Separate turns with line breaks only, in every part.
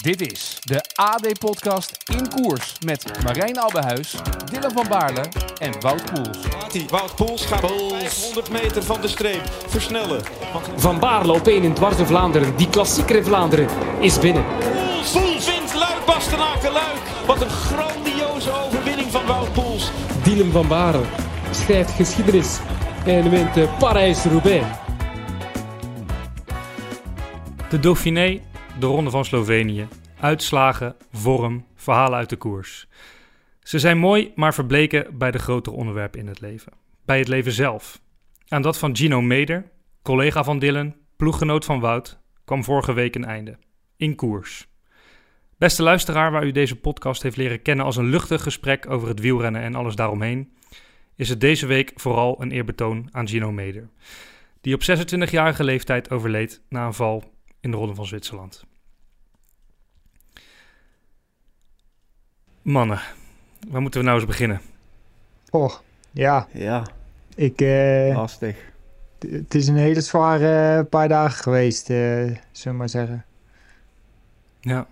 Dit is de AD-podcast in koers met Marijn Abbehuis, Dylan van Baarle en Wout Poels.
Wout Poels gaat 500 meter van de streep versnellen.
Van Baarle op 1 in Dwarte Vlaanderen. Die klassieker in Vlaanderen is binnen.
Poels, Poels wint Luik, Bastenaken, Luik. Wat een grandioze overwinning van Wout Poels.
Dylan van Baarle schrijft geschiedenis en wint eh, Parijs-Roubaix.
De Dauphiné, de Ronde van Slovenië. Uitslagen, vorm, verhalen uit de koers. Ze zijn mooi, maar verbleken bij de grotere onderwerpen in het leven. Bij het leven zelf. Aan dat van Gino Meder, collega van Dylan, ploeggenoot van Wout, kwam vorige week een einde. In koers. Beste luisteraar, waar u deze podcast heeft leren kennen als een luchtig gesprek over het wielrennen en alles daaromheen, is het deze week vooral een eerbetoon aan Gino Meder, die op 26-jarige leeftijd overleed na een val in de Ronde van Zwitserland. Mannen, waar moeten we nou eens beginnen?
Oh, ja.
Ja,
Ik, eh,
lastig.
het is een hele zware paar dagen geweest, eh zullen we maar zeggen.
Ja,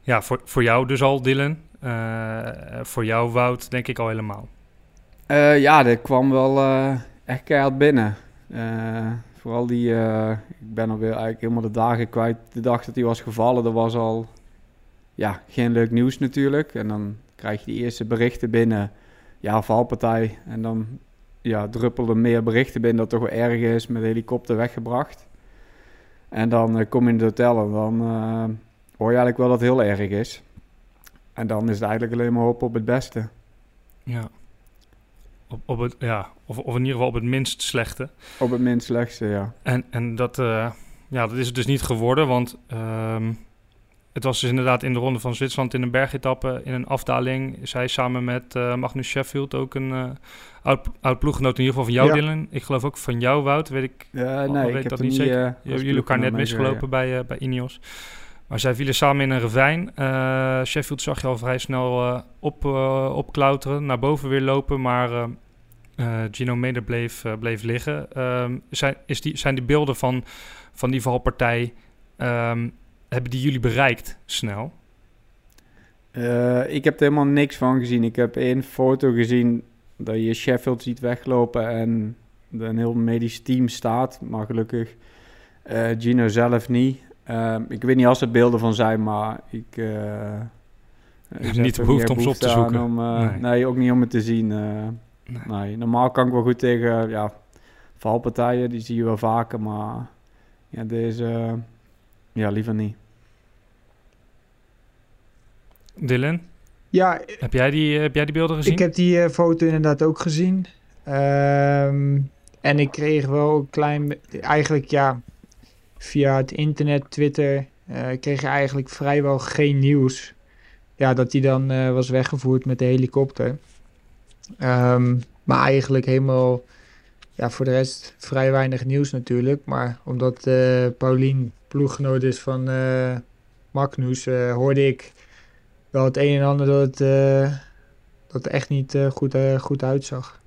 ja voor, voor jou dus al, Dylan. Eh, voor jou, Wout, denk ik al helemaal.
Eh, ja, dit kwam wel eh, echt keihard binnen. Eh, vooral die, eh, ik ben alweer eigenlijk helemaal de dagen kwijt. De dag dat hij was gevallen, dat was al ja, geen leuk nieuws natuurlijk. En dan krijg je die eerste berichten binnen. Ja, valpartij. En dan ja, druppelden meer berichten binnen dat toch wel erg is. Met de helikopter weggebracht. En dan eh, kom je in het hotel en dan eh, hoor je eigenlijk wel dat het heel erg is. En dan is het eigenlijk alleen maar hoop op het beste.
Ja. Op, op het, ja, of, of in ieder geval op het minst slechte.
Op het minst slechtste, ja.
En, en dat, eh, ja, dat is het dus niet geworden, want ehm, het was dus inderdaad in de Ronde van Zwitserland in een bergetappe, in een afdaling. Zij samen met eh, Magnus Sheffield, ook een eh, oud, oud ploeggenoot in ieder geval van jou,
Ja.
Dylan. Ik geloof ook van jou, Wout, weet ik.
Ja, nee,
weet
ik heb
dat niet zeker.
eh,
jullie elkaar net misgelopen bij, bij Ineos. Maar zij vielen samen in een ravijn. Sheffield zag je al vrij snel op, opklauteren, naar boven weer lopen, maar Gino Meder bleef, bleef liggen. Ehm, zijn, is die, zijn die beelden van, van die valpartij, ehm, hebben die jullie bereikt snel?
Eh, ik heb er helemaal niks van gezien. Ik heb één foto gezien dat je Sheffield ziet weglopen en er een heel medisch team staat. Maar gelukkig eh, Gino zelf niet. Ehm, ik weet niet als er beelden van zijn, maar ik... ik
hebt
heb
niet behoefte om ze op te zoeken.
Om,
Nee.
nee. ook niet om het te zien.
Nee.
nee. Normaal kan ik wel goed tegen ja, valpartijen, die zie je wel vaker, maar ja, deze, ja, liever niet.
Dylan,
Ja,
heb jij die, heb jij die beelden gezien?
ik heb die eh, foto inderdaad ook gezien. Ehm, en ik kreeg wel een klein... Eigenlijk, ja, via het internet, Twitter... eh, kreeg je eigenlijk vrijwel geen nieuws. Ja, dat hij dan eh, was weggevoerd met de helikopter. Ehm, maar eigenlijk helemaal... Ja, voor de rest vrij weinig nieuws natuurlijk. Maar omdat eh Paulien ploeggenoot is van eh Magnus... eh, hoorde ik wel het een en ander dat het, eh, dat het echt niet goed, goed uitzag.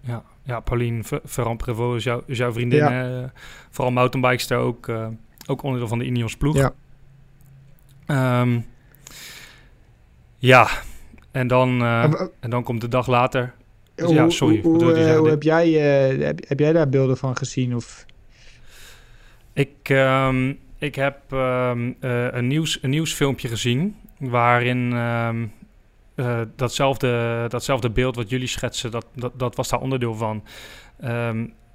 Ja, ja Pauline Ver- Ferrand-Prévot is, jou, is jouw vriendin.
Ja.
vooral mountainbikester, ook, ook onderdeel van de Ineos ploeg.
Ja.
Ehm, ja, en dan,
Maar
en dan komt de dag later. ja, sorry,
Hoe, hoe, hoe heb, jij, heb, heb jij daar beelden van gezien? Of?
Ik, ehm, ik heb ehm, eh, een, nieuws, een nieuwsfilmpje gezien waarin ehm, eh, datzelfde, datzelfde beeld wat jullie schetsen, dat, dat, was daar onderdeel van.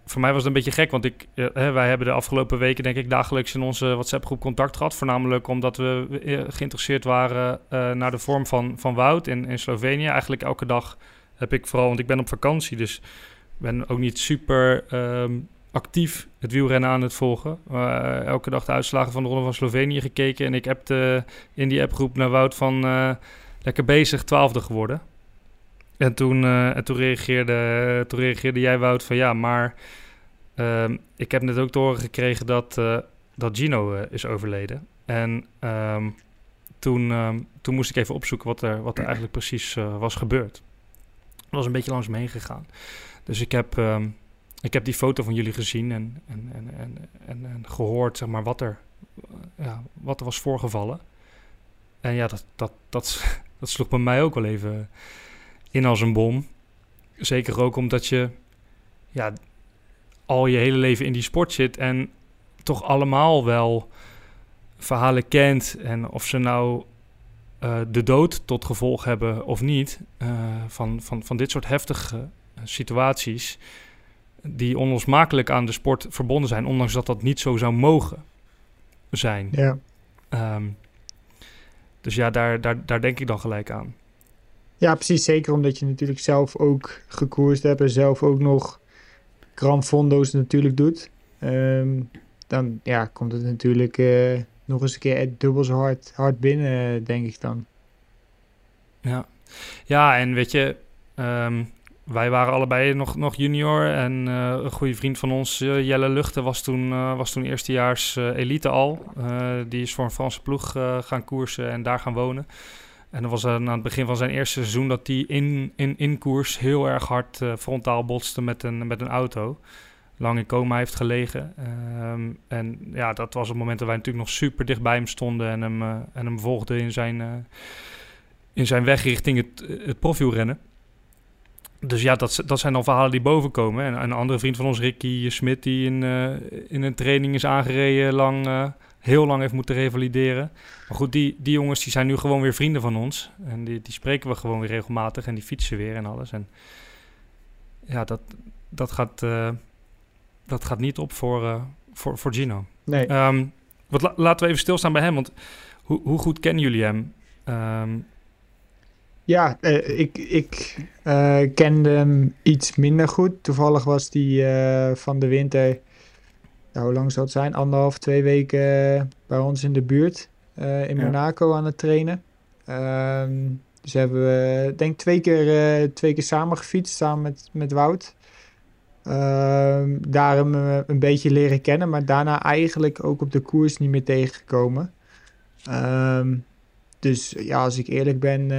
Voor mij was het een beetje gek, want ik, eh, wij hebben de afgelopen weken denk ik dagelijks in onze WhatsApp-groep contact gehad. Voornamelijk omdat we geïnteresseerd waren naar de vorm van, van Wout in, in Slovenië. Eigenlijk elke dag heb ik vooral, want ik ben op vakantie, dus ben ook niet super actief het wielrennen aan het volgen. Eh, elke dag de uitslagen van de Ronde van Slovenië gekeken. En ik heb in die appgroep naar Wout van eh, lekker bezig, twaalfde geworden. En toen, eh, en toen, reageerde, toen reageerde jij, Wout, van ja, maar ehm, ik heb net ook te horen gekregen dat, dat Gino is overleden. En ehm, toen, ehm, toen moest ik even opzoeken wat er, wat er eigenlijk precies was gebeurd. Dat was een beetje langs me heen gegaan. Dus ik heb, ik heb die foto van jullie gezien en, en, en, en, en, en gehoord zeg maar, wat er, ja, wat er was voorgevallen. En ja, dat, dat, dat, dat sloeg bij mij ook wel even in als een bom. Zeker ook omdat je ja, al je hele leven in die sport zit en toch allemaal wel verhalen kent. En of ze nou uh, de dood tot gevolg hebben of niet, uh, van, van, van dit soort heftige situaties, die onlosmakelijk aan de sport verbonden zijn, ondanks dat dat niet zo zou mogen zijn.
Ja.
Um, dus ja, daar, daar, daar denk ik dan gelijk aan.
Ja, precies. Zeker omdat je natuurlijk zelf ook gekoerst hebt en zelf ook nog Gran Fondo's natuurlijk doet. Um, dan ja, komt het natuurlijk uh, nog eens een keer dubbel zo hard, hard binnen, denk ik dan.
Ja, ja en weet je, um, wij waren allebei nog, nog junior. En uh, een goede vriend van ons, uh, Jelle Luchten, was toen, uh, was toen eerstejaars elite al. die is voor een Franse ploeg gaan koersen en daar gaan wonen. En dat was aan het begin van zijn eerste seizoen dat hij in, in, in koers heel erg hard frontaal botste met een, met een auto. Lang in coma heeft gelegen. Um, en ja, dat was het moment dat wij natuurlijk nog super dicht bij hem stonden en hem, en hem volgden in zijn, in zijn weg richting het, het profielrennen dus ja, dat, dat zijn dan verhalen die bovenkomen. En, een andere vriend van ons, Ricky Smit, die in, uh, in een training is aangereden, lang, uh, heel lang heeft moeten revalideren. Maar goed, die, die jongens die zijn nu gewoon weer vrienden van ons. En die, die spreken we gewoon weer regelmatig en die fietsen weer en alles. En ja, dat, dat, gaat, uh, dat gaat niet op voor, voor, voor Gino.
Nee.
Um, wat, la, laten we even stilstaan bij hem, want hoe, hoe goed kennen jullie hem? Um,
ja, uh, ik, ik uh, kende hem iets minder goed. Toevallig was die uh, van de winter, nou, hoe lang zal het zijn? Anderhalf, twee weken bij ons in de buurt in ja. Monaco aan het trainen. Um, dus hebben we, denk twee keer, twee keer samen gefietst, samen met, met Wout. Um, daar hem een beetje leren kennen, maar daarna eigenlijk ook op de koers niet meer tegengekomen. Um, dus ja, als ik eerlijk ben,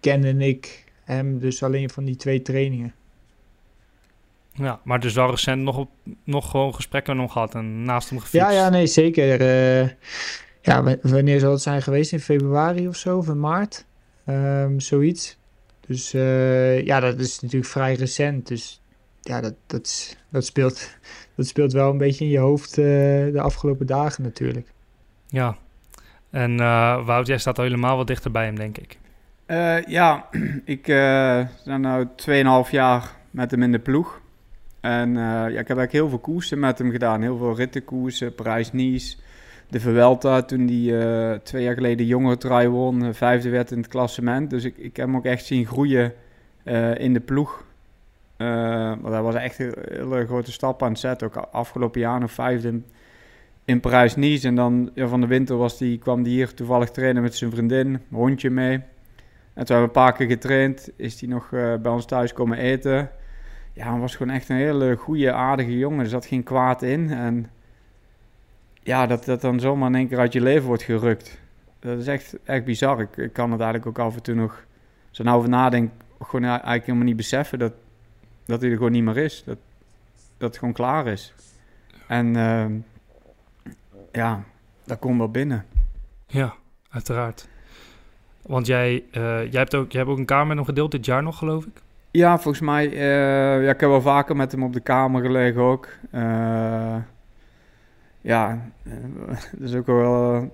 kende ik hem dus alleen van die twee trainingen.
Ja, maar dus wel recent nog, op, nog gewoon gesprekken nog gehad en naast hem gefietst.
Ja, ja, nee, zeker. Uh, ja, wanneer zal het zijn geweest? In februari of zo, of in maart? Um, zoiets. Dus uh, ja, dat is natuurlijk vrij recent. Dus ja, dat, dat, dat, speelt, dat speelt wel een beetje in je hoofd uh, de afgelopen dagen natuurlijk.
Ja, en Wout, jij staat al helemaal wat dichter bij hem, denk ik.
Uh, ja, ik uh, ben nu 2,5 jaar met hem in de ploeg. En uh, ja, ik heb eigenlijk heel veel koersen met hem gedaan. Heel veel rittenkoersen, Parijs-Nice, de Vuelta. Toen hij twee jaar geleden jonge trui won, vijfde werd in het klassement. Dus ik, ik heb hem ook echt zien groeien in de ploeg. maar dat was echt een hele grote stap aan het zetten. Ook afgelopen jaar nog vijfde in, in Parijs-Nice. En dan ja, van de winter was die, kwam hij hier toevallig trainen met zijn vriendin, hondje mee. En toen hebben we een paar keer getraind, is hij nog uh, bij ons thuis komen eten. Ja, hij was gewoon echt een hele goede, aardige jongen. Er zat geen kwaad in. En ja, dat dat dan zomaar in één keer uit je leven wordt gerukt. Dat is echt, echt bizar. Ik, ik kan het eigenlijk ook af en toe nog, zo nou over nadenk, gewoon eigenlijk helemaal niet beseffen dat, dat hij er gewoon niet meer is. Dat, dat het gewoon klaar is. En uh, ja, dat komt wel binnen.
Ja, uiteraard. Want jij, uh, jij, hebt ook, jij hebt ook een kamer nog gedeeld dit jaar nog, geloof ik?
Ja, volgens mij. Uh, ja, ik heb wel vaker met hem op de kamer gelegen ook. Uh, ja, dat is ook wel...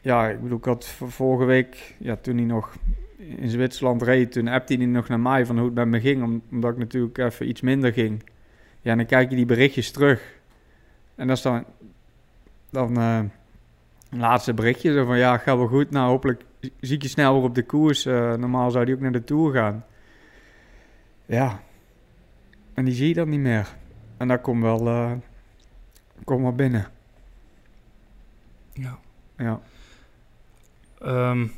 ja, ik bedoel, ik had vorige week, ja, toen hij nog in Zwitserland reed, toen appte hij nog naar mij van hoe het met me ging, omdat ik natuurlijk even iets minder ging. Ja, en dan kijk je die berichtjes terug. En dat is dan, dan laatste berichtje, zo van ja, gaat wel goed, nou hopelijk zie ik je snel weer op de koers. Uh, normaal zou die ook naar de Tour gaan. Ja. En die zie je dan niet meer. En dat komt wel, uh, komt wel binnen.
Ja.
Ja.
Um,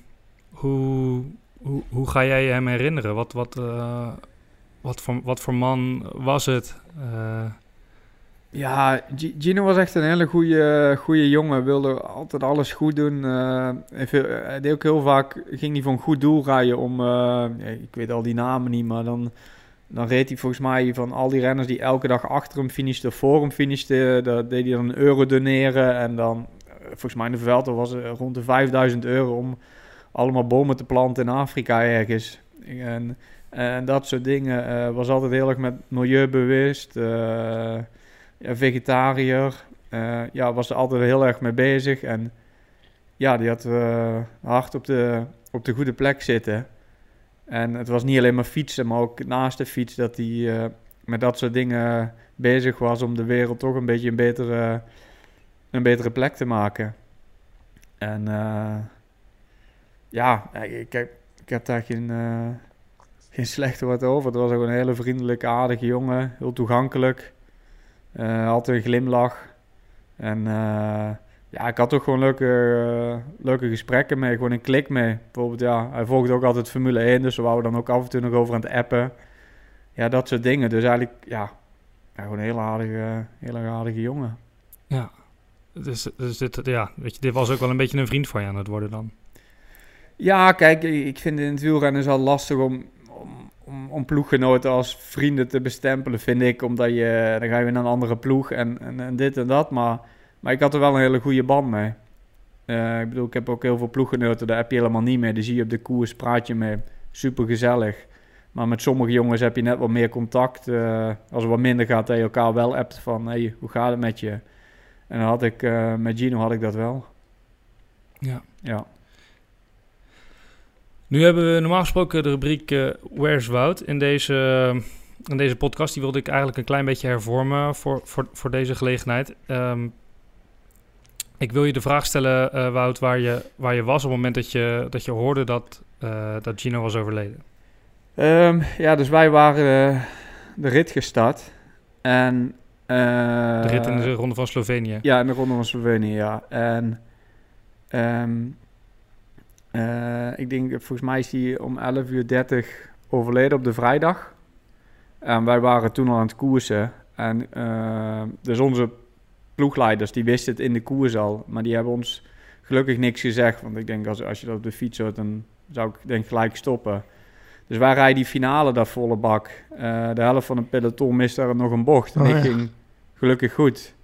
hoe, hoe, hoe ga jij je hem herinneren? Wat, wat, uh, wat, voor, wat voor man was het? Uh,
ja, Gino was echt een hele goede, goede jongen. Wilde altijd alles goed doen. Uh, hij deed ook heel vaak, ging hij voor een goed doel rijden om, uh, ik weet al die namen niet, maar dan, dan reed hij volgens mij van al die renners die elke dag achter hem finishten, voor hem finishten, dat deed hij dan een euro doneren en dan volgens mij in de Vuelta was het rond de 5000 euro om allemaal bomen te planten in Afrika ergens. En, en dat soort dingen. eh, was altijd heel erg met milieubewust, eh, ja, vegetariër. Eh, ja, was er altijd heel erg mee bezig. En ja, die had eh, hard op de, op de goede plek zitten. En het was niet alleen maar fietsen, maar ook naast de fiets dat hij eh, met dat soort dingen bezig was om de wereld toch een beetje een betere, een betere plek te maken. En ja, ik heb, ik heb daar geen, geen slechte woord over. Het was ook een hele vriendelijke, aardige jongen, heel toegankelijk. Eh, altijd een glimlach. En eh, ja, ik had ook gewoon leuke, leuke gesprekken mee, gewoon een klik mee. Bijvoorbeeld, ja, hij volgde ook altijd Formule 1, dus we wouden dan ook af en toe nog over aan het appen. Ja, dat soort dingen. Dus eigenlijk, ja, ja gewoon een hele aardige, hele aardige jongen.
Ja. Dus, dus dit, ja, weet je, dit was ook wel een beetje een vriend van je aan het worden dan.
Ja, kijk, ik vind in het wielrennen is al lastig om, om, ploeggenoten als vrienden te bestempelen, vind ik. Omdat je, dan ga je naar een andere ploeg en, en, en dit en dat. Maar, maar ik had er wel een hele goede band mee. Eh, ik bedoel, ik heb ook heel veel ploeggenoten, daar heb je helemaal niet mee. Die zie je op de koers, praat je mee. Super gezellig. Maar met sommige jongens heb je net wat meer contact. Eh, als het wat minder gaat, dat je elkaar wel appt van, hey, hoe gaat het met je? En dan had ik, eh, met Gino had ik dat wel.
Ja.
Ja.
Nu hebben we normaal gesproken de rubriek eh, Where's Wout in deze, in deze podcast. Die wilde ik eigenlijk een klein beetje hervormen voor, voor, voor deze gelegenheid. Ehm, ik wil je de vraag stellen, eh, Wout, waar je, waar je was op het moment dat je, dat je hoorde dat, eh, dat Gino was overleden.
Ehm, ja, dus wij waren eh, de rit gestart. En, eh,
De rit in de Ronde van Slovenië.
Ja, in de Ronde van Slovenië, ja. En ehm, eh, ik denk, volgens mij is hij om 11 uur 30 overleden op de vrijdag. En wij waren toen al aan het koersen. En eh, dus onze ploegleiders, die wisten het in de koers al. Maar die hebben ons gelukkig niks gezegd. Want ik denk, als, als je dat op de fiets hoort, dan zou ik denk gelijk stoppen. Dus wij rijden die finale daar volle bak. Eh, de helft van het peloton mist daar nog een bocht. En
Oh,
ik
ja.
ging gelukkig goed.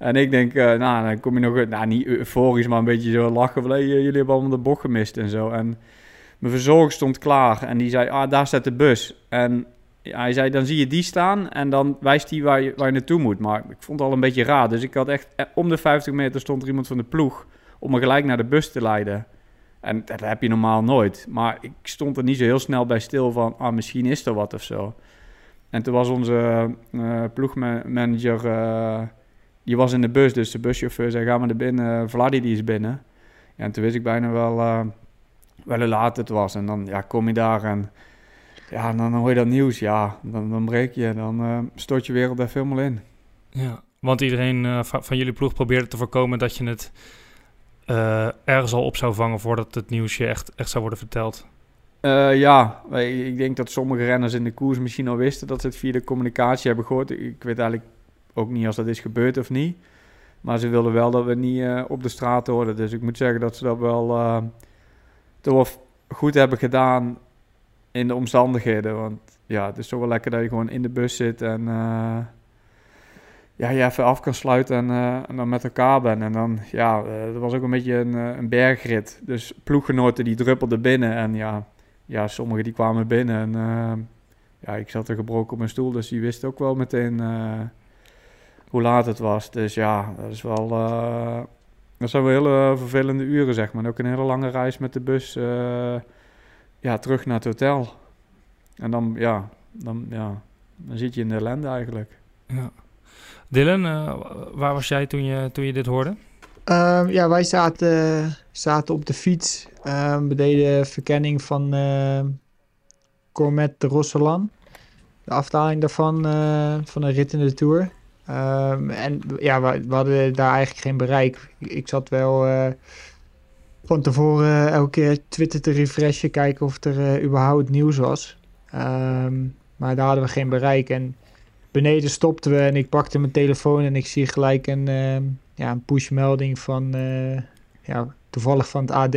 En ik denk, eh, nou, dan kom je nog, nou, niet euforisch, maar een beetje zo lachen. Van, hey, jullie hebben allemaal de bocht gemist en zo. En mijn verzorger stond klaar en die zei, ah, daar staat de bus. En ja, hij zei, dan zie je die staan en dan wijst hij waar je, waar je naartoe moet. Maar ik vond het al een beetje raar. Dus ik had echt, eh, om de 50 meter stond er iemand van de ploeg om me gelijk naar de bus te leiden. En dat heb je normaal nooit. Maar ik stond er niet zo heel snel bij stil van, ah, misschien is er wat of zo. En toen was onze eh, ploegmanager, eh, die was in de bus, dus de buschauffeur zei, ga maar naar binnen, Vladi die is binnen. Ja, en toen wist ik bijna wel, eh, wel hoe laat het was. En dan ja, kom je daar en ja, dan hoor je dat nieuws. Ja, dan, dan breek je, dan eh, stort je wereld even helemaal in.
Ja, want iedereen eh, va- van jullie ploeg probeerde te voorkomen dat je het eh, ergens al op zou vangen voordat het nieuws je echt, echt zou worden verteld.
Eh, ja, ik denk dat sommige renners in de koers misschien al wisten dat ze het via de communicatie hebben gehoord. Ik weet eigenlijk ook niet als dat is gebeurd of niet. Maar ze wilden wel dat we niet eh, op de straat hoorden. Dus ik moet zeggen dat ze dat wel, eh, toch goed hebben gedaan in de omstandigheden. Want ja, het is toch wel lekker dat je gewoon in de bus zit en eh, ja, je even af kan sluiten en, en dan met elkaar bent. En dan, ja, er was ook een beetje een, een bergrit. Dus ploeggenoten die druppelden binnen en ja, ja, sommigen die kwamen binnen en ja, ik zat er gebroken op mijn stoel, dus die wist ook wel meteen hoe laat het was. Dus ja, dat is wel, eh, dat zijn wel hele vervelende uren, zeg maar. En ook een hele lange reis met de bus, eh, ja, terug naar het hotel. En dan, ja, dan, ja, dan zit je in de ellende eigenlijk.
Ja. Dylan, eh, waar was jij toen je, toen je dit hoorde?
Ehm, ja, wij zaten, zaten op de fiets. Ehm, we deden verkenning van ehm Cormet de Rosselan. De afdaling daarvan, eh, van een rit in de Tour. Ehm, en ja, we, hadden daar eigenlijk geen bereik. Ik, zat wel eh, van tevoren elke keer Twitter te refreshen, kijken of er eh, überhaupt nieuws was. Ehm, maar daar hadden we geen bereik. En beneden stopten we en ik pakte mijn telefoon en ik zie gelijk een, ehm, ja, een pushmelding van, eh, ja, toevallig van het AD.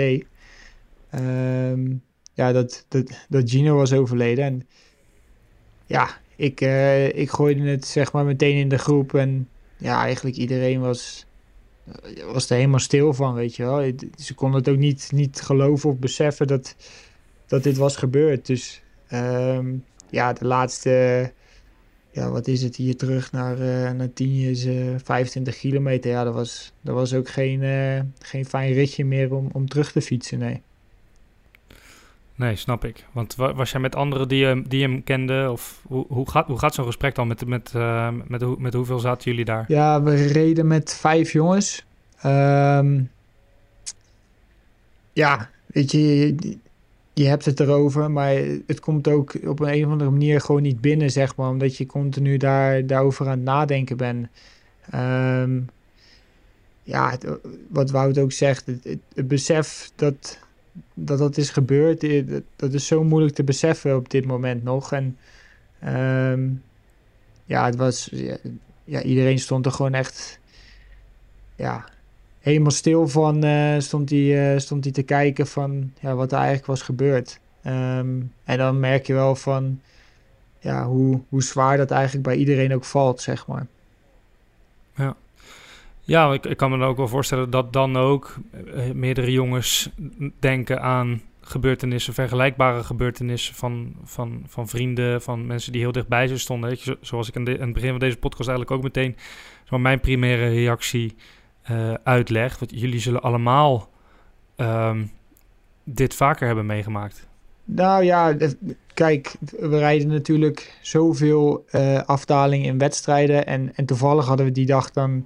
Ja, dat, dat, dat Gino was overleden. En ja, ik, eh, ik gooide het zeg maar meteen in de groep. En ja, eigenlijk iedereen was was er helemaal stil van, weet je wel. Ze konden het ook niet, niet geloven of beseffen dat, dat dit was gebeurd. Dus ehm, ja, de laatste, ja, wat is het hier terug naar, uh, naar 10 is uh, 25 kilometer. Ja, dat was, dat was ook geen, uh, geen fijn ritje meer om, om terug te fietsen, nee.
Nee, snap ik. Want was jij met anderen die, die hem kenden? Of hoe, hoe gaat, hoe gaat zo'n gesprek dan? Met, met, uh, met, met hoeveel zaten jullie daar?
Ja, we reden met vijf jongens. Um, ja, weet je, je hebt het erover, maar het komt ook op een of andere manier gewoon niet binnen, zeg maar. Omdat je continu daar, daarover aan het nadenken bent. Um, ja, het, wat Wout ook zegt, het besef dat dat dat is gebeurd, eh, dat is zo moeilijk te beseffen op dit moment nog. En um, ja, het was, ja, iedereen stond er gewoon echt, ja, helemaal stil van, uh, stond hij te kijken van ja, wat er eigenlijk was gebeurd. Um, en dan merk je wel van, ja, hoe, hoe zwaar dat eigenlijk bij iedereen ook valt, zeg maar.
Ja. Ja, ik, ik kan me ook wel voorstellen dat dan ook uh, meerdere jongens denken aan gebeurtenissen, vergelijkbare gebeurtenissen van, van, van vrienden, van mensen die heel dichtbij ze stonden. Weet je, zoals ik in het begin van deze podcast eigenlijk ook meteen mijn primaire reactie uh, uitleg. Want jullie zullen allemaal um, dit vaker hebben meegemaakt.
Nou ja, kijk, we rijden natuurlijk zoveel uh, afdaling in wedstrijden. En, en toevallig hadden we die dag dan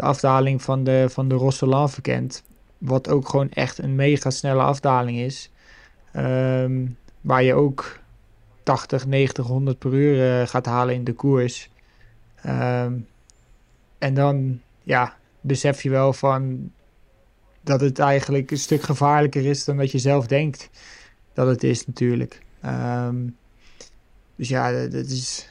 de afdaling van de, van de Rosselan verkend. Wat ook gewoon echt een mega snelle afdaling is. Um, waar je ook 80, 90, 100 per uur uh, gaat halen in de koers. Um, en dan, ja, besef je wel van dat het eigenlijk een stuk gevaarlijker is dan dat je zelf denkt dat het is natuurlijk. Um, dus ja, dat is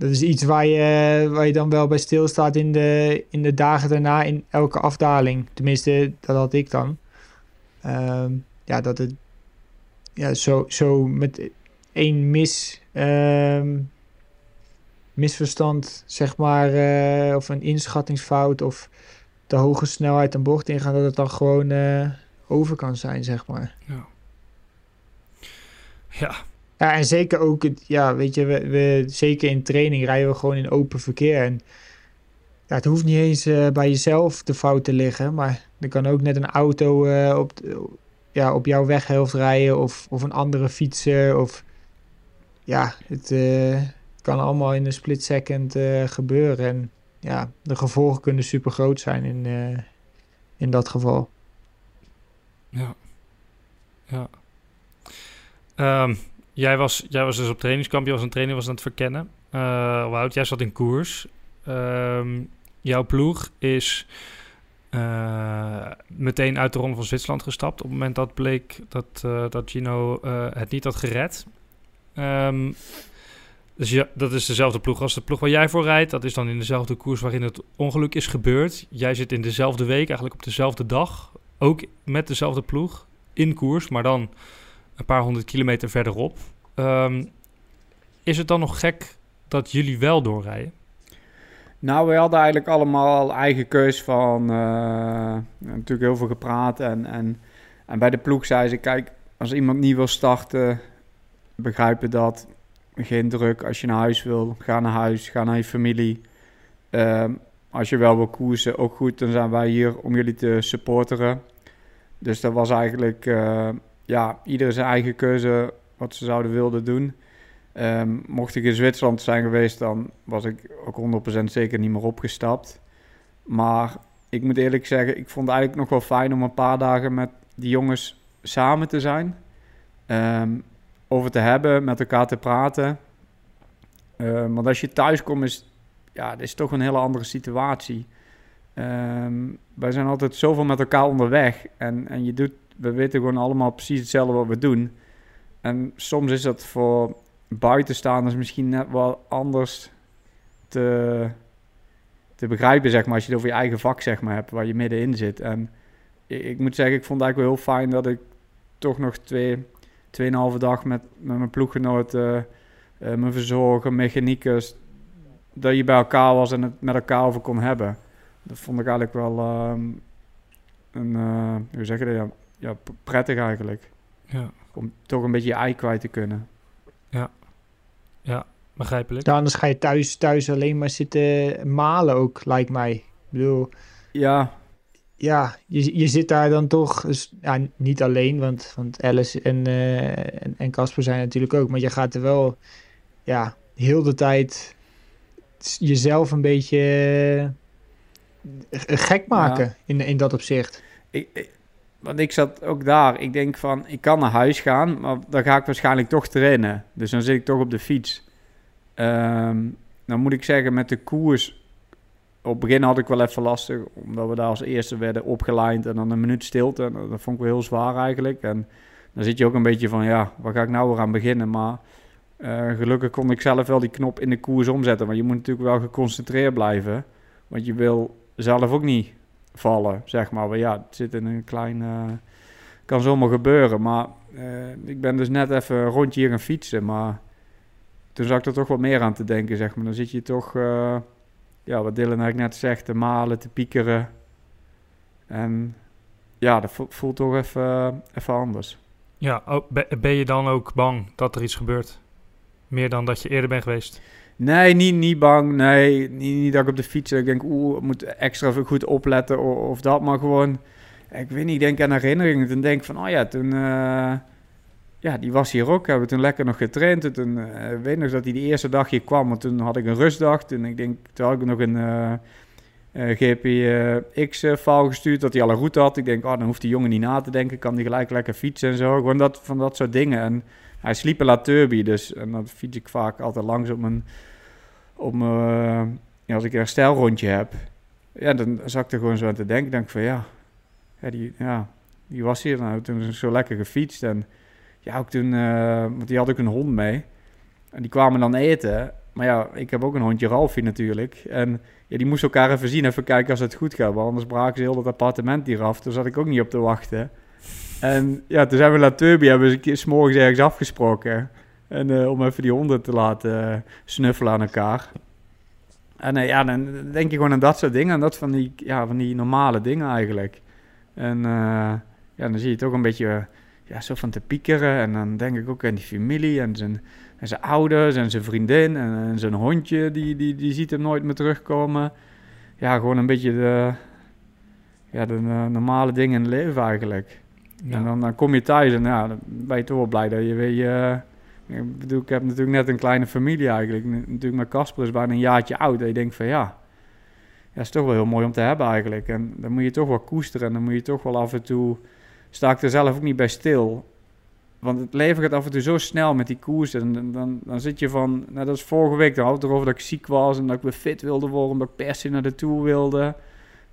dat is iets waar je, waar je dan wel bij stilstaat in de, in de dagen daarna in elke afdaling. Tenminste, dat had ik dan. Um, ja, dat het ja, zo, zo met één mis, um, misverstand, zeg maar, uh, of een inschattingsfout of te hoge snelheid een bocht ingaan, dat het dan gewoon uh, over kan zijn, zeg maar.
Ja. Ja,
ja, en zeker ook, ja, weet je, we, we, zeker in training rijden we gewoon in open verkeer. En ja, het hoeft niet eens uh, bij jezelf de fout te liggen, maar er kan ook net een auto uh, op, ja, op jouw weghelft rijden of, of een andere fietser. Of ja, het uh, kan allemaal in een split second gebeuren. En ja, de gevolgen kunnen super groot zijn in, in dat geval.
Ja. Ja. Um, Jij was, jij was dus op trainingskamp, je was een trainer, was aan het verkennen. Uh, jij zat in koers. Uh, jouw ploeg is uh, meteen uit de ronde van Zwitserland gestapt. Op het moment dat bleek dat, uh, dat Gino het niet had gered. Um, dus ja, dat is dezelfde ploeg als de ploeg waar jij voor rijdt. Dat is dan in dezelfde koers waarin het ongeluk is gebeurd. Jij zit in dezelfde week, eigenlijk op dezelfde dag. Ook met dezelfde ploeg in koers, maar dan een paar honderd kilometer verderop. Um, is het dan nog gek dat jullie wel doorrijden?
Nou, we hadden eigenlijk allemaal eigen keus van uh, natuurlijk heel veel gepraat. En, en, en bij de ploeg zei ze: kijk, als iemand niet wil starten, begrijpen dat. Geen druk. Als je naar huis wil, ga naar huis, ga naar je familie. Uh, als je wel wil koersen, ook goed, dan zijn wij hier om jullie te supporteren. Dus dat was eigenlijk uh, ja, ieder zijn eigen keuze wat ze zouden wilden doen. Um, mocht ik in Zwitserland zijn geweest, dan was ik ook 100% zeker niet meer opgestapt. Maar ik moet eerlijk zeggen, ik vond het eigenlijk nog wel fijn om een paar dagen met die jongens samen te zijn. Um, over te hebben, met elkaar te praten. Um, want als je thuis komt, is ja, dit is toch een hele andere situatie. Um, wij zijn altijd zoveel met elkaar onderweg. En, en je doet we weten gewoon allemaal precies hetzelfde wat we doen. En soms is dat voor buitenstaanders misschien net wel anders te, te begrijpen, zeg maar, als je het over je eigen vak, zeg maar, hebt, waar je middenin zit. En ik, ik moet zeggen, ik vond het eigenlijk wel heel fijn dat ik toch nog twee, tweeënhalve dag met, met mijn ploeggenoten, uh, mijn verzorger, mechaniekers, dat je bij elkaar was en het met elkaar over kon hebben. dat vond ik eigenlijk wel ehm, een, eh, hoe zeg je dat, ja, prettig eigenlijk.
Ja,
Om toch een beetje je ei kwijt te kunnen.
begrijpelijk.
Ja, anders ga je thuis, thuis alleen maar zitten malen ook, lijkt mij. Ik bedoel,
Ja,
ja, je, je zit daar dan toch, dus, ja, niet alleen, want, want Alice en eh, en- en Casper zijn natuurlijk ook, maar je gaat er wel, ja, heel de tijd jezelf een beetje eh, gek maken in, in dat opzicht.
ik, ik- want ik zat ook daar. Ik denk van, ik kan naar huis gaan, maar dan ga ik waarschijnlijk toch trainen. Dus dan zit ik toch op de fiets. Ehm, dan moet ik zeggen, met de koers... Op het begin had ik wel even lastig, omdat we daar als eerste werden opgeleid en dan een minuut stilte. En dat vond ik wel heel zwaar eigenlijk. En dan zit je ook een beetje van, ja, waar ga ik nou weer aan beginnen? Maar eh, gelukkig kon ik zelf wel die knop in de koers omzetten. Maar je moet natuurlijk wel geconcentreerd blijven. Want je wil zelf ook niet vallen, zeg maar. Maar ja, het zit in een klein... eh, kan zomaar gebeuren. Maar eh, ik ben dus net even rondje hier gaan fietsen. Maar toen zag ik er toch wat meer aan te denken, zeg maar. Dan zit je toch... eh, ja, wat Dylan eigenlijk net zegt, te malen, te piekeren. En ja, dat vo- voelt toch even, even anders.
Ja, ben je dan ook bang dat er iets gebeurt? Meer dan dat je eerder bent geweest?
Nee, niet, niet bang. Nee, niet, niet dat ik op de fiets. Ik denk, oeh, ik moet extra goed opletten of, of dat. Maar gewoon, ik weet niet, ik denk aan herinneringen. Toen denk ik van, oh ja, toen... eh, ja, die was hier ook. Hebben we toen lekker nog getraind. Toen eh, ik weet nog dat hij die eerste dag hier kwam. Want toen had ik een rustdag. Toen, ik denk, toen had ik nog een eh, eh, GPX-file gestuurd. Dat hij al een route had. Ik denk, oh, dan hoeft die jongen niet na te denken. Kan die gelijk lekker fietsen en zo. Gewoon dat, van dat soort dingen. En hij sliep in Turby. Dus en dan fiets ik vaak altijd langs op mijn... Op mijn eh, ja, als ik een herstelrondje heb. Ja, dan zat ik er gewoon zo aan te denken. Denk van, ja... Ja, die, ja, die was hier nou. Toen zo lekker gefietst. En ja, ook toen, eh, want die had ook een hond mee. En die kwamen dan eten. Maar ja, ik heb ook een hondje, Ralfie natuurlijk. En ja, die moest elkaar even zien, even kijken als het goed gaat. Want anders braken ze heel dat appartement hier af. Daar zat ik ook niet op te wachten. En ja, toen zijn we naar Turby, hebben we morgens ergens afgesproken. En eh, om even die honden te laten eh, snuffelen aan elkaar. En eh, ja, dan denk je gewoon aan dat soort dingen. En dat van die, ja, van die normale dingen eigenlijk. En ja, dan zie je toch een beetje ja, zo van te piekeren. En dan denk ik ook aan die familie en zijn, en zijn ouders en zijn vriendin en, zijn hondje. Die, die, die ziet hem nooit meer terugkomen. Ja, gewoon een beetje de, ja, de normale dingen in het leven eigenlijk. En dan, dan kom je thuis en ja, dan ben je toch wel blij dat je weer... eh, ik bedoel, ik heb natuurlijk net een kleine familie eigenlijk. Natuurlijk, mijn Casper is bijna een jaartje oud. En je denkt van ja, ja, is toch wel heel mooi om te hebben eigenlijk. En dan moet je toch wel koesteren. En dan moet je toch wel af en toe... Sta ik er zelf ook niet bij stil. Want het leven gaat af en toe zo snel met die koers. En dan, dan, dan zit je van... Nou, dat is vorige week. Dan had het erover dat ik ziek was. En dat ik weer fit wilde worden. Omdat ik per se naar de Tour wilde.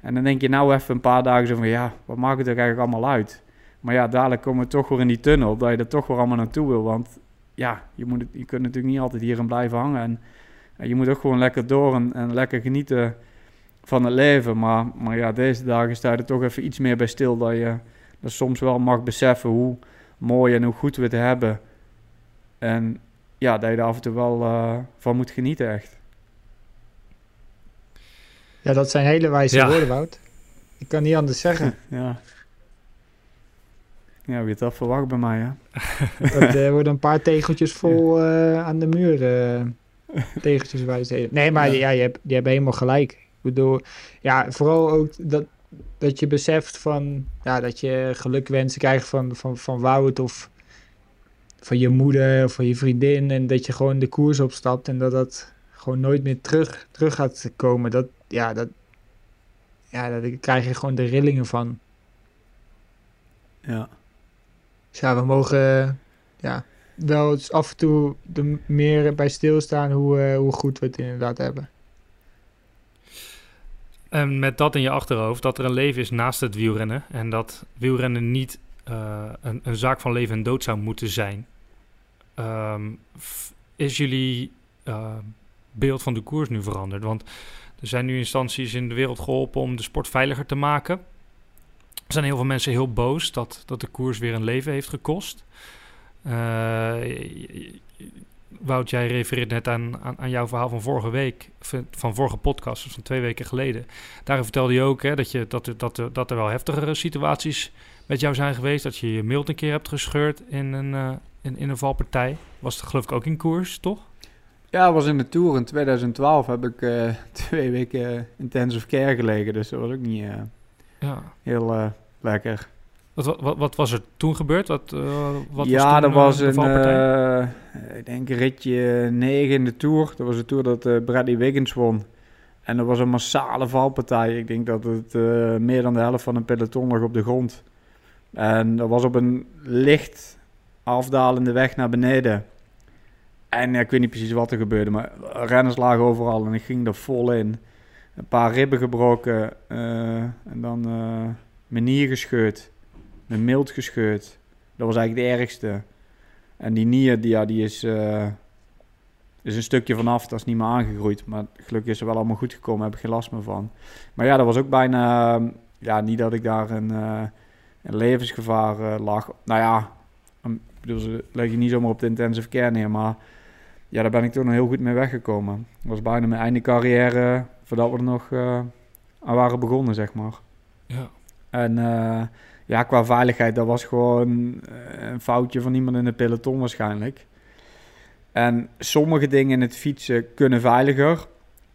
En dan denk je nou even een paar dagen zo van... Ja, wat maakt het er eigenlijk allemaal uit? Maar ja, dadelijk komen we toch weer in die tunnel. Dat je er toch weer allemaal naartoe wil. Want ja, je, moet het, je kunt natuurlijk niet altijd hierin blijven hangen. En, en je moet ook gewoon lekker door en, en lekker genieten van het leven. Maar, maar ja, deze dagen sta je er toch even iets meer bij stil. Dat je dat soms wel mag beseffen hoe mooi en hoe goed we het hebben. En ja, dat je er af en toe wel eh, van moet genieten echt.
Ja, dat zijn hele wijze
Ja.
woorden, Wout. Ik kan niet anders zeggen.
Ja. Ja, wie het dat verwacht bij mij, hè?
Dat worden een paar tegeltjes vol eh, aan de muur. eh tegeltjes wijze. Nee, maar ja. je, hebt, je hebt helemaal gelijk. Ik bedoel, ja, vooral ook dat, dat je beseft van, ja, dat je gelukwensen krijgt van, van, van Wout of van je moeder of van je vriendin. En dat je gewoon de koers opstapt en dat dat gewoon nooit meer terug, terug gaat komen. Dat, ja, dat, ja, daar krijg je gewoon de rillingen van.
Ja.
Ja, we mogen eh, ja, wel eens af en toe er meer bij stilstaan hoe, eh, hoe goed we het inderdaad hebben.
En met dat in je achterhoofd, dat er een leven is naast het wielrennen. En dat wielrennen niet eh, een, een zaak van leven en dood zou moeten zijn. Ehm, is jullie beeld van de koers nu veranderd? Want er zijn nu instanties in de wereld geholpen om de sport veiliger te maken. Er zijn heel veel mensen heel boos dat, dat de koers weer een leven heeft gekost. Eh, Wout, jij refereert net aan, aan, aan, jouw verhaal van vorige week, van vorige podcast, dus van twee weken geleden. Daar vertelde je ook hè, dat, je, dat, dat, dat er wel heftigere situaties met jou zijn geweest. Dat je je mild een keer hebt gescheurd in een, uh, in, een valpartij. Was het geloof ik ook in koers, toch?
Ja, dat was in de Tour. In 2012 heb ik uh, twee weken intensive care gelegen. Dus dat was ook niet uh, ja. heel lekker.
Wat, wat, wat, was er toen gebeurd? Wat, uh, wat
ja,
was
toen, er was een, uh, ik denk ritje 9 in de Tour. Dat was de Tour dat Bradley Wiggins won. En dat was een massale valpartij. Ik denk dat het meer dan de helft van een peloton lag op de grond. En dat was op een licht afdalende weg naar beneden. En ja, ik weet niet precies wat er gebeurde, maar renners lagen overal en ik ging er vol in. Een paar ribben gebroken en dan mijn nier gescheurd mijn mild gescheurd. Dat was eigenlijk de ergste. En die nier, die, ja, die is, uh, is een stukje vanaf. Dat is niet meer aangegroeid. Maar gelukkig is er wel allemaal goed gekomen. Heb ik geen last meer van. Maar ja, dat was ook bijna... ja, niet dat ik daar een, een levensgevaar lag. Nou ja, ik bedoel, ze leg je niet zomaar op de intensive care neer. Maar ja, daar ben ik toch nog heel goed mee weggekomen. Dat was bijna mijn einde carrière voordat we er nog aan waren begonnen, zeg maar.
Ja.
En ja, qua veiligheid, dat was gewoon eh, een foutje van iemand in de peloton waarschijnlijk. En sommige dingen in het fietsen kunnen veiliger.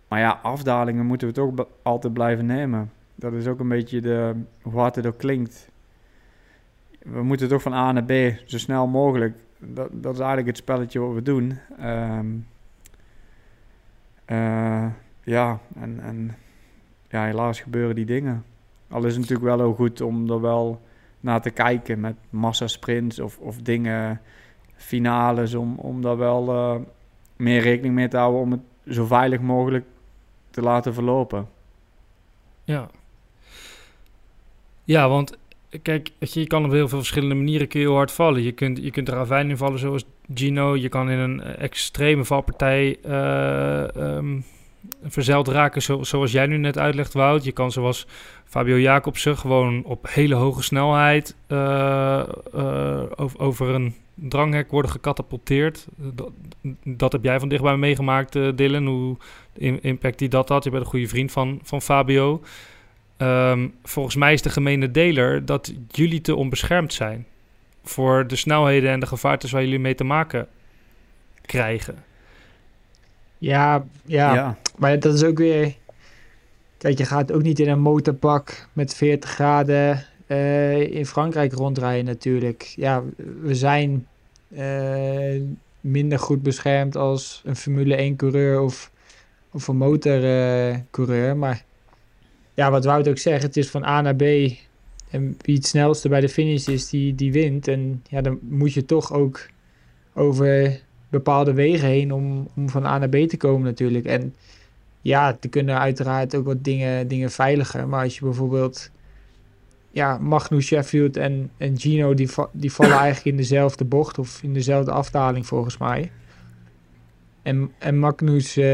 Maar ja, afdalingen moeten we toch altijd blijven nemen. Dat is ook een beetje de, hoe hard het ook klinkt. We moeten toch van A naar B zo snel mogelijk. Dat, dat is eigenlijk het spelletje wat we doen. Um, uh, ja, en, en ja, helaas gebeuren die dingen. Al is het natuurlijk wel heel goed om er wel naar te kijken met massasprints of, of dingen, finales, om, om daar wel uh, meer rekening mee te houden om het zo veilig mogelijk te laten verlopen.
Ja. Ja, want kijk, je kan op heel veel verschillende manieren kun je heel hard vallen. Je kunt, je kunt er ravijn in vallen zoals Gino. Je kan in een extreme valpartij uh, um, verzeild raken, zo, zoals jij nu net uitlegt, Wout. Je kan zoals Fabio Jacobsen gewoon op hele hoge snelheid uh, uh, over, een dranghek worden gecatapulteerd. Dat, heb jij van dichtbij meegemaakt, uh, Dylan. Hoe impact die dat had. Je bent een goede vriend van, van Fabio. Um, volgens mij is de gemene deler dat jullie te onbeschermd zijn voor de snelheden en de gevaartes waar jullie mee te maken krijgen.
Ja, ja, ja, maar dat is ook weer. Kijk, je gaat ook niet in een motorpak met 40 graden uh, in Frankrijk rondrijden, natuurlijk. Ja, we zijn uh, minder goed beschermd als een Formule 1-coureur of, of een motorcoureur. Uh, maar ja, wat Wout ook zegt, het is van A naar B. En wie het snelste bij de finish is, die, die wint. En ja, dan moet je toch ook over bepaalde wegen heen om, om van A naar B te komen natuurlijk. En ja, er kunnen uiteraard ook wat dingen, dingen veiliger. Maar als je bijvoorbeeld... Ja, Magnus Sheffield en, en Gino, die, die vallen eigenlijk in dezelfde bocht of in dezelfde afdaling volgens mij. En, en Magnus uh,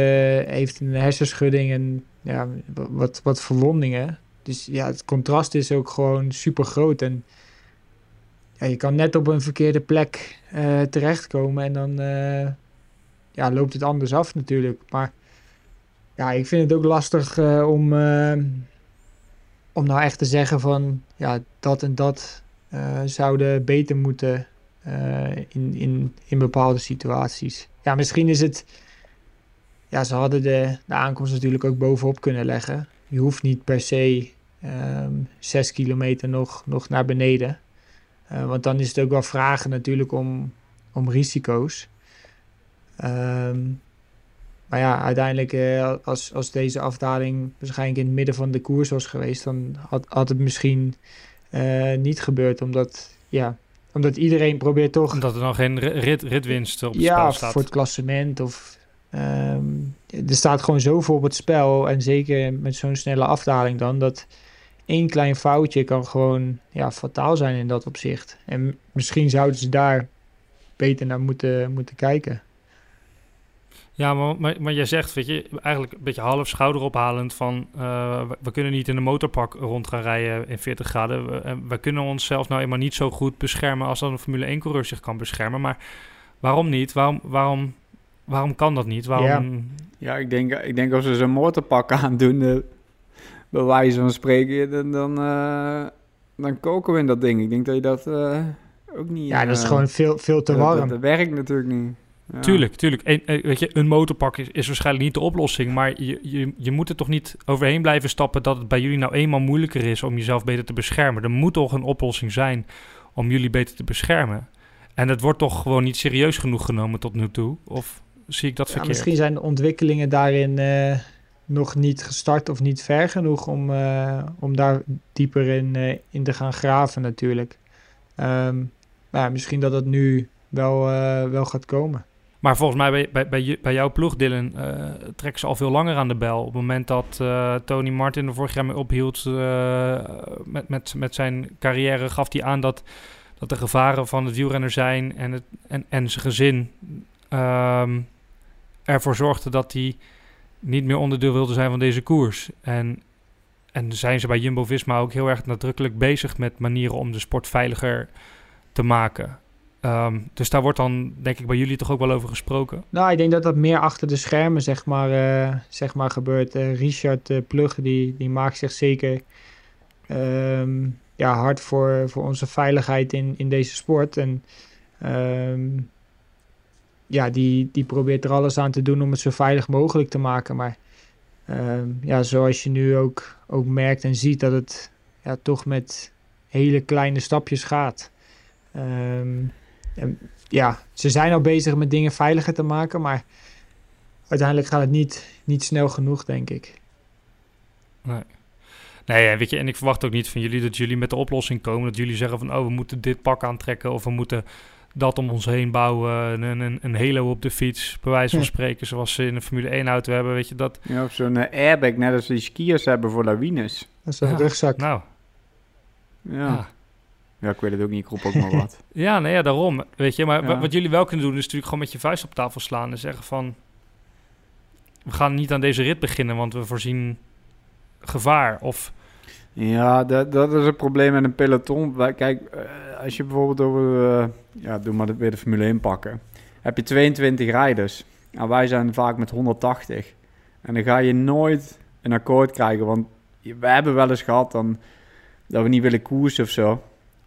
heeft een hersenschudding en ja, wat, wat verwondingen. Dus ja, het contrast is ook gewoon super groot. En ja, je kan net op een verkeerde plek uh, terechtkomen en dan uh, ja, loopt het anders af natuurlijk. Maar ja, ik vind het ook lastig uh, om, om nou echt te zeggen van ja, dat en dat zouden beter moeten in, in, in bepaalde situaties. Ja, misschien is het. Ja, ze hadden de, de aankomst natuurlijk ook bovenop kunnen leggen. Je hoeft niet per se um, zes kilometer nog, nog naar beneden. Uh, want dan is het ook wel vragen natuurlijk om, om risico's. Um, maar ja, uiteindelijk uh, als, als deze afdaling waarschijnlijk in het midden van de koers was geweest, dan had, had het misschien uh, niet gebeurd. Omdat, ja, omdat iedereen probeert toch...
Omdat er dan geen rit, ritwinst op het
ja,
spel staat.
voor het klassement. Of, um, er staat gewoon zoveel op het spel. En zeker met zo'n snelle afdaling dan, dat één klein foutje kan gewoon ja, fataal zijn in dat opzicht. En misschien zouden ze daar beter naar moeten, moeten kijken.
Ja, maar, maar, maar jij zegt, weet je, eigenlijk een beetje half schouderophalend van... Uh, we, kunnen niet in een motorpak rond gaan rijden in 40 graden. We, we kunnen onszelf nou eenmaal niet zo goed beschermen als dan een Formule 1-coureur zich kan beschermen. Maar waarom niet? Waarom, waarom waarom kan dat niet? Waarom...
Ja, ik denk, ik denk als ze zo'n motorpak aandoen, uh, bij wijze van spreken, dan, dan, uh, dan koken we in dat ding. Ik denk dat je dat uh, ook niet...
Ja, dat is gewoon veel, veel te warm.
Dat, dat werkt natuurlijk niet. Ja.
Tuurlijk, tuurlijk. En, weet je, een motorpak is, is, waarschijnlijk niet de oplossing, maar je, je, je moet er toch niet overheen blijven stappen dat het bij jullie nou eenmaal moeilijker is om jezelf beter te beschermen. Er moet toch een oplossing zijn om jullie beter te beschermen. En het wordt toch gewoon niet serieus genoeg genomen tot nu toe? Of zie ik dat verkeerd?
Ja, misschien zijn de ontwikkelingen daarin uh, nog niet gestart of niet ver genoeg om, uh, om daar dieper in, uh, in te gaan graven natuurlijk. Um, ja, misschien dat het nu wel, wel gaat komen.
Maar volgens mij bij, bij, bij, bij jouw ploeg, Dylan, trekken ze al veel langer aan de bel. Op het moment dat Tony Martin er vorig jaar mee ophield met, met, met zijn carrière, gaf hij aan dat, dat de gevaren van het wielrenner zijn en, het, en, en zijn gezin um, ervoor zorgde dat hij niet meer onderdeel wilde zijn van deze koers. En, en zijn ze bij Jumbo-Visma ook heel erg nadrukkelijk bezig met manieren om de sport veiliger te maken. Um, dus daar wordt dan, denk ik, bij jullie toch ook wel over gesproken?
Nou, ik denk dat dat meer achter de schermen, zeg maar, uh, zeg maar gebeurt. Uh, Richard uh, Plugge, die, die maakt zich zeker um, ja, hard voor, voor onze veiligheid in, in deze sport. En um, ja, die, die probeert er alles aan te doen om het zo veilig mogelijk te maken. Maar ja, zoals je nu ook, ook merkt en ziet, dat het ja, toch met hele kleine stapjes gaat. Um, en ja, ze zijn al bezig met dingen veiliger te maken, maar uiteindelijk gaat het niet, niet snel genoeg, denk ik.
Nee. Nee, weet je, en ik verwacht ook niet van jullie dat jullie met de oplossing komen. Dat jullie zeggen van, oh, we moeten dit pak aantrekken of we moeten dat om ons heen bouwen. Een, een, een halo op de fiets, bij wijze van spreken, zoals ze in een Formule 1-auto hebben, weet je dat.
Ja, of zo'n airbag, net als die skiers hebben voor lawines.
Dat is een ja, rugzak.
Nou.
Ja. ja. Ja, ik weet het ook niet, ik roep ook maar wat.
ja, nee, ja, daarom. Weet je, maar ja. wat jullie wel kunnen doen, is natuurlijk gewoon met je vuist op tafel slaan en zeggen van... We gaan niet aan deze rit beginnen, want we voorzien gevaar. Of...
Ja, dat, dat is het probleem met een peloton. Kijk, als je bijvoorbeeld over... Uh, ja, doe maar weer de Formule 1 pakken. Heb je 22 rijders. Nou, wij zijn vaak met 180. En dan ga je nooit een akkoord krijgen, want we hebben wel eens gehad dan, dat we niet willen koersen of zo.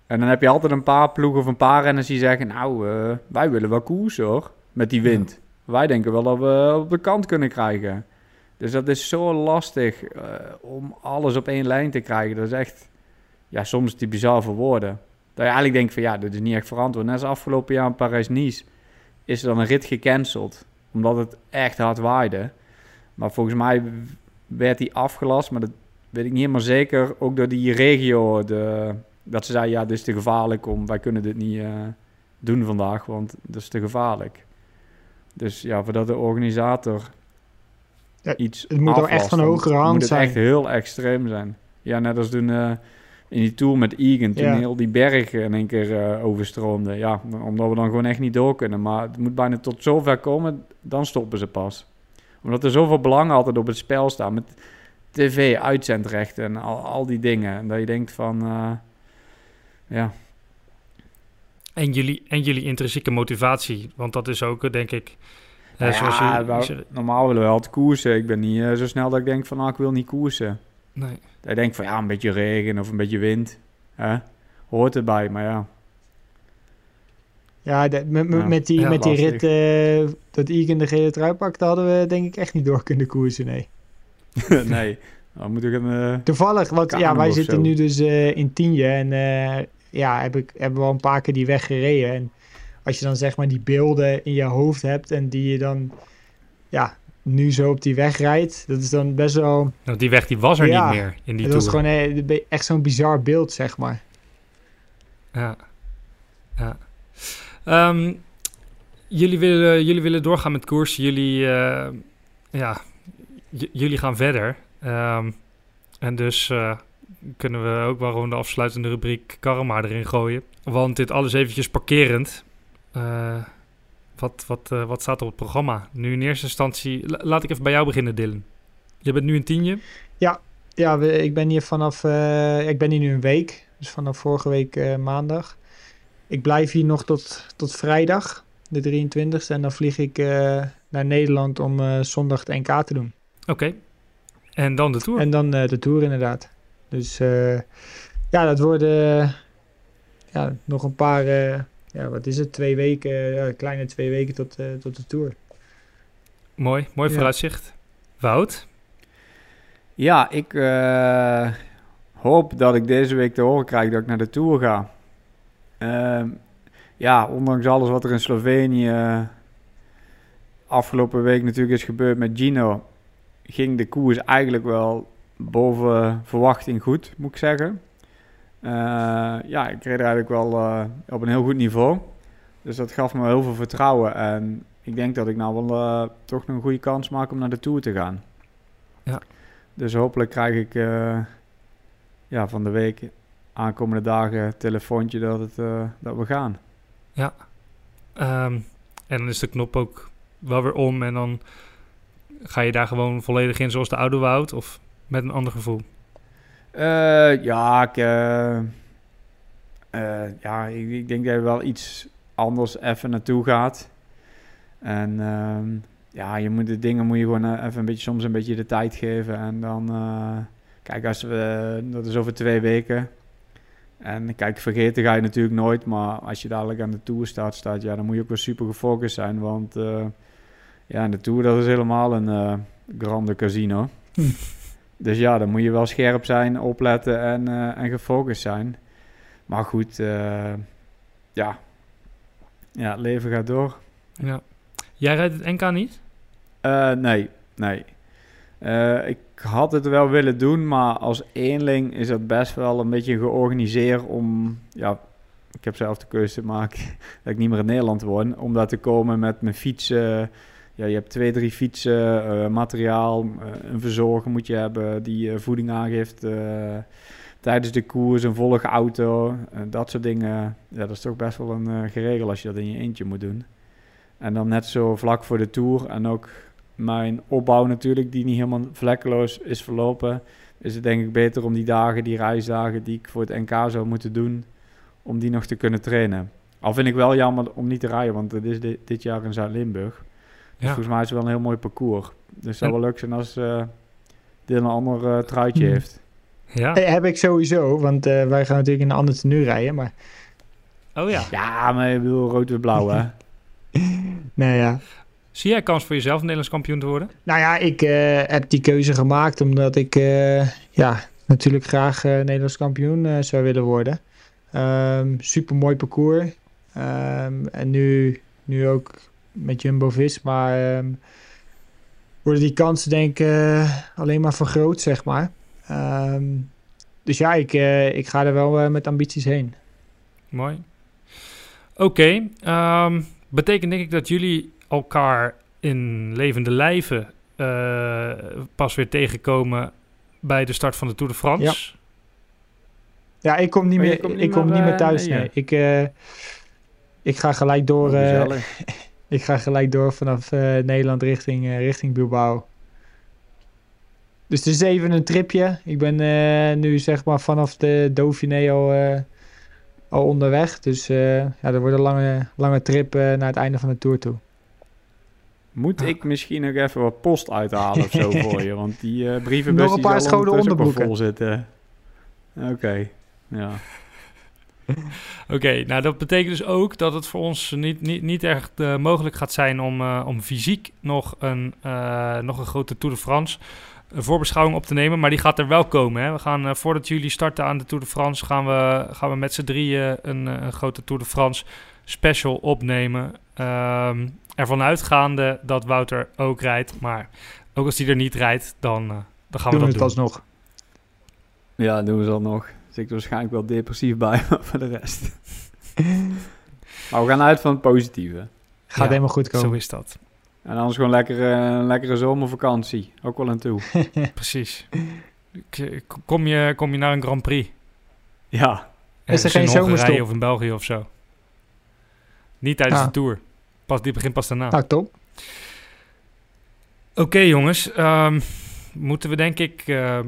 En dan heb je altijd een paar ploegen of een paar renners die zeggen... nou, uh, wij willen wel koers hoor, met die wind. Ja. Wij denken wel dat we op de kant kunnen krijgen. Dus dat is zo lastig uh, om alles op één lijn te krijgen. Dat is echt, ja, soms die bizar woorden. Dat je eigenlijk denkt van, ja, dit is niet echt verantwoord. Net als afgelopen jaar in Parijs-Nice is er dan een rit gecanceld. Omdat het echt hard waaide. Maar volgens mij werd die afgelast, maar dat weet ik niet helemaal zeker. Ook door die regio, de dat ze zei, ja, dit is te gevaarlijk om, wij kunnen dit niet uh, doen vandaag, want dat is te gevaarlijk. Dus ja, voordat de organisator ja, iets
Het moet
aflast,
echt van hogere hand
moet het
zijn.
echt heel extreem zijn. Ja, net als toen uh, in die tour met Egan, toen ja. heel die berg in één keer uh, overstroomde. Ja, omdat we dan gewoon echt niet door kunnen. Maar het moet bijna tot zover komen, dan stoppen ze pas. Omdat er zoveel belang altijd op het spel staat met tv, uitzendrechten en al, al die dingen. En dat je denkt van... Uh, ja.
En jullie, en jullie intrinsieke motivatie, want dat is ook, denk ik...
Zoals ja, je, wel, je, normaal willen we altijd koersen. Ik ben niet uh, zo snel dat ik denk van, nou, ik wil niet koersen.
Nee.
Ik denk van, ja, een beetje regen of een beetje wind. Hè? Hoort erbij, maar ja.
Ja, de, met, ja, met die, ja, met die rit uh, dat Egan de gele trui pakte, hadden we denk ik echt niet door kunnen koersen, nee.
nee, dan moet ik een... Uh,
Toevallig, want ja, wij zitten zo. nu dus uh, in Tienje en uh, ja, heb ik, hebben we al een paar keer die weg gereden. En als je dan zeg maar die beelden in je hoofd hebt en die je dan ja, nu zo op die weg rijdt, dat is dan best wel...
Nou, die weg die was er ja, niet meer in die
Dat was gewoon echt zo'n bizar beeld, zeg maar.
Ja, ja. Um, jullie, willen, jullie willen doorgaan met koers. Jullie, ja, jullie gaan verder. Um, en dus uh, kunnen we ook wel gewoon de afsluitende rubriek Karma erin gooien. Want dit alles eventjes parkerend. Uh, wat, wat, uh, wat staat op het programma? Nu in eerste instantie... La laat ik even bij jou beginnen, Dylan. Je bent nu een tienje?
Ja, ja we, ik ben hier vanaf... ik ben hier nu een week. Dus vanaf vorige week maandag. Ik blijf hier nog tot, tot vrijdag. de 23e. En dan vlieg ik eh, naar Nederland om eh, zondag het NK te doen.
Oké. En dan de Tour.
En dan eh, de Tour inderdaad. Dus eh, ja, dat worden ja, nog een paar, eh, ja, wat is het, twee weken, ja, kleine twee weken tot, eh, tot de Tour.
Mooi, mooi
Ja.
vooruitzicht. Wout?
Ja, ik eh, hoop dat ik deze week te horen krijg dat ik naar de Tour ga. Ehm, ja, ondanks alles wat er in Slovenië afgelopen week natuurlijk is gebeurd met Gino, ging de koers eigenlijk wel boven verwachting goed, moet ik zeggen. Eh, ja, ik reed er eigenlijk wel eh, op een heel goed niveau. Dus dat gaf me heel veel vertrouwen. En ik denk dat ik nou wel eh, toch nog een goede kans maak om naar de Tour te gaan.
Ja.
Dus hopelijk krijg ik ja, van de week, aankomende dagen, telefoontje dat, het, eh, dat we gaan.
Ehm, en dan is de knop ook wel weer om en dan ga je daar gewoon volledig in zoals de oude Wout of met een ander gevoel?
Eh, ja, ik, eh, eh, ja ik, ik denk dat je wel iets anders even naartoe gaat. En ehm, ja, je moet de dingen moet je gewoon even een beetje, soms een beetje de tijd geven. En dan, kijk, als we, dat is over twee weken. En kijk, vergeten ga je natuurlijk nooit. Maar als je dadelijk aan de Tour staat, staat ja, dan moet je ook wel super gefocust zijn. Want eh, ja, de Tour dat is helemaal een eh, grande casino. Dus ja, dan moet je wel scherp zijn, opletten en, eh, en gefocust zijn. Maar goed, eh, ja. ja, het leven gaat door.
Ja. Jij rijdt het NK niet?
Eh, nee, nee. Ik had het wel willen doen, maar als eenling is dat best wel een beetje georganiseerd om... Ja, ik heb zelf de keuze te maken dat ik niet meer in Nederland woon. Om daar te komen met mijn fietsen. Ja, je hebt twee, drie fietsen, eh, materiaal, eh, een verzorger moet je hebben die eh, voeding aangeeft tijdens de koers, een volge auto, eh, dat soort dingen. Ja, dat is toch best wel een geregel als je dat in je eentje moet doen. En dan net zo vlak voor de Tour en ook mijn opbouw natuurlijk, die niet helemaal vlekkeloos is verlopen, is het denk ik beter om die dagen, die reisdagen die ik voor het NK zou moeten doen, om die nog te kunnen trainen. Al vind ik wel jammer om niet te rijden, want het is dit jaar in Zuid-Limburg. Dus volgens mij is het wel een heel mooi parcours. Dus het zou
En-
wel leuk zijn als eh dit een ander eh, truitje
Hmm.
heeft.
Ja.
Eh, heb ik sowieso, want eh, wij gaan natuurlijk in een ander tenue rijden. Maar
Oh ja.
Ja, maar ik bedoel rood en blauw hè.
nou ja,
Zie jij kans voor jezelf Nederlands kampioen te worden?
Nou ja, ik eh, heb die keuze gemaakt omdat ik eh, ja, natuurlijk graag eh, Nederlands kampioen eh, zou willen worden. super mooi parcours. Ehm, en nu, nu ook met Jumbo-Visma ehm, worden die kansen denk ik eh, alleen maar vergroot, zeg maar. Ehm, dus ja, ik, eh, ik ga er wel eh, met ambities heen.
Mooi. Oké. ehm, betekent denk ik dat jullie elkaar in levende lijven eh, pas weer tegenkomen bij de start van de Tour de France.
Ja, ik kom niet
Oh,
meer,
niet
ik kom
meer,
niet meer
eh,
thuis.
nee,
Nee,
ja.
Ik, eh, ik ga gelijk door. eh,
Gezellig.
Ik ga gelijk door vanaf eh, Nederland richting, eh, richting Bilbao. Dus het is even een tripje. Ik ben eh, nu zeg maar vanaf de Dauphiné al, eh, al onderweg. Dus eh, ja, dat wordt een lange, lange trip naar het einde van de Tour toe.
Moet ik misschien nog even wat post uithalen of zo voor je? Want die eh brievenbus
Nog een
die
paar
zal ook wel
onderbroeken.
vol zitten. Oké, ja.
Oké, nou dat betekent dus ook dat het voor ons niet, niet, niet echt eh, mogelijk gaat zijn om, eh, om fysiek nog een, eh, nog een grote Tour de France voorbeschouwing op te nemen. Maar die gaat er wel komen. Hè? We gaan, eh, voordat jullie starten aan de Tour de France, gaan we, gaan we met z'n drieën een, eh, een grote Tour de France special opnemen. Ehm ervan uitgaande dat Wouter ook rijdt. Maar ook als hij er niet rijdt, dan, dan gaan we
Doen we
dat
het
doen.
alsnog.
Ja, doen we zo nog. Zit ik er waarschijnlijk wel depressief bij, maar voor de rest. maar we gaan uit van het positieve.
Gaat
Ja,
helemaal goed
Zo
komen.
is dat.
En anders gewoon lekker, eh, een lekkere zomervakantie. Ook wel aan toe.
Precies. K- Kom je, kom je naar een Grand Prix?
Ja,
Is er geen
in Hongarije
zomerstop?
of in België of zo. Niet tijdens
Ah.
de Tour. Pas, die begint pas daarna.
Nou, top.
Oké jongens, ehm, moeten we denk ik eh,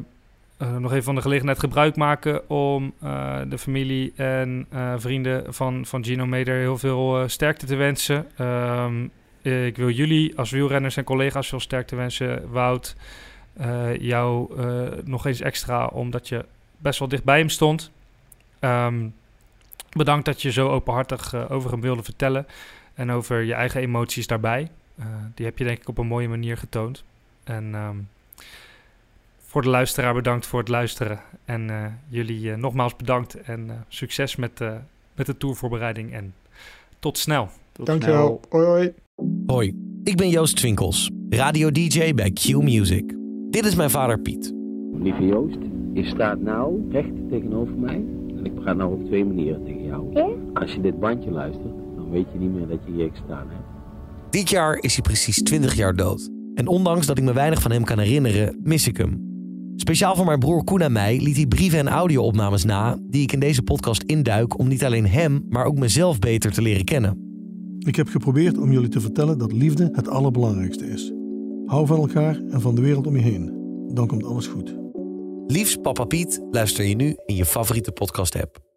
uh, nog even van de gelegenheid gebruik maken om uh, de familie en uh, vrienden van, van Gino Meder heel veel sterkte te wensen. Um, ik wil jullie als wielrenners en collega's veel sterkte wensen. Wout, jou nog eens extra omdat je best wel dicht bij hem stond. Um, bedankt dat je zo openhartig over hem wilde vertellen en over je eigen emoties daarbij. die heb je denk ik op een mooie manier getoond. En um, voor de luisteraar bedankt voor het luisteren. En uh, jullie uh, nogmaals bedankt en uh, succes met, met de tourvoorbereiding. En tot snel.
Tot Dankjewel. Snel. Hoi, hoi.
Hoi, ik ben Joost Twinkels, radio-dj bij Q Music. Dit is mijn vader Piet.
Lieve Joost, je staat nou recht tegenover mij. En ik praat nou op twee manieren tegen jou. Ja? Als je dit bandje luistert, dan weet je niet meer dat je hier gestaan hebt.
Dit jaar is hij precies 20 jaar dood. En ondanks dat ik me weinig van hem kan herinneren, mis ik hem. Speciaal voor mijn broer Koen en mij liet hij brieven en audio-opnames na... die ik in deze podcast induik om niet alleen hem, maar ook mezelf beter te leren kennen.
Ik heb geprobeerd om jullie te vertellen dat liefde het allerbelangrijkste is. Hou van elkaar en van de wereld om je heen. Dan komt alles goed.
Liefs Papa Piet luister je nu in je favoriete podcast-app.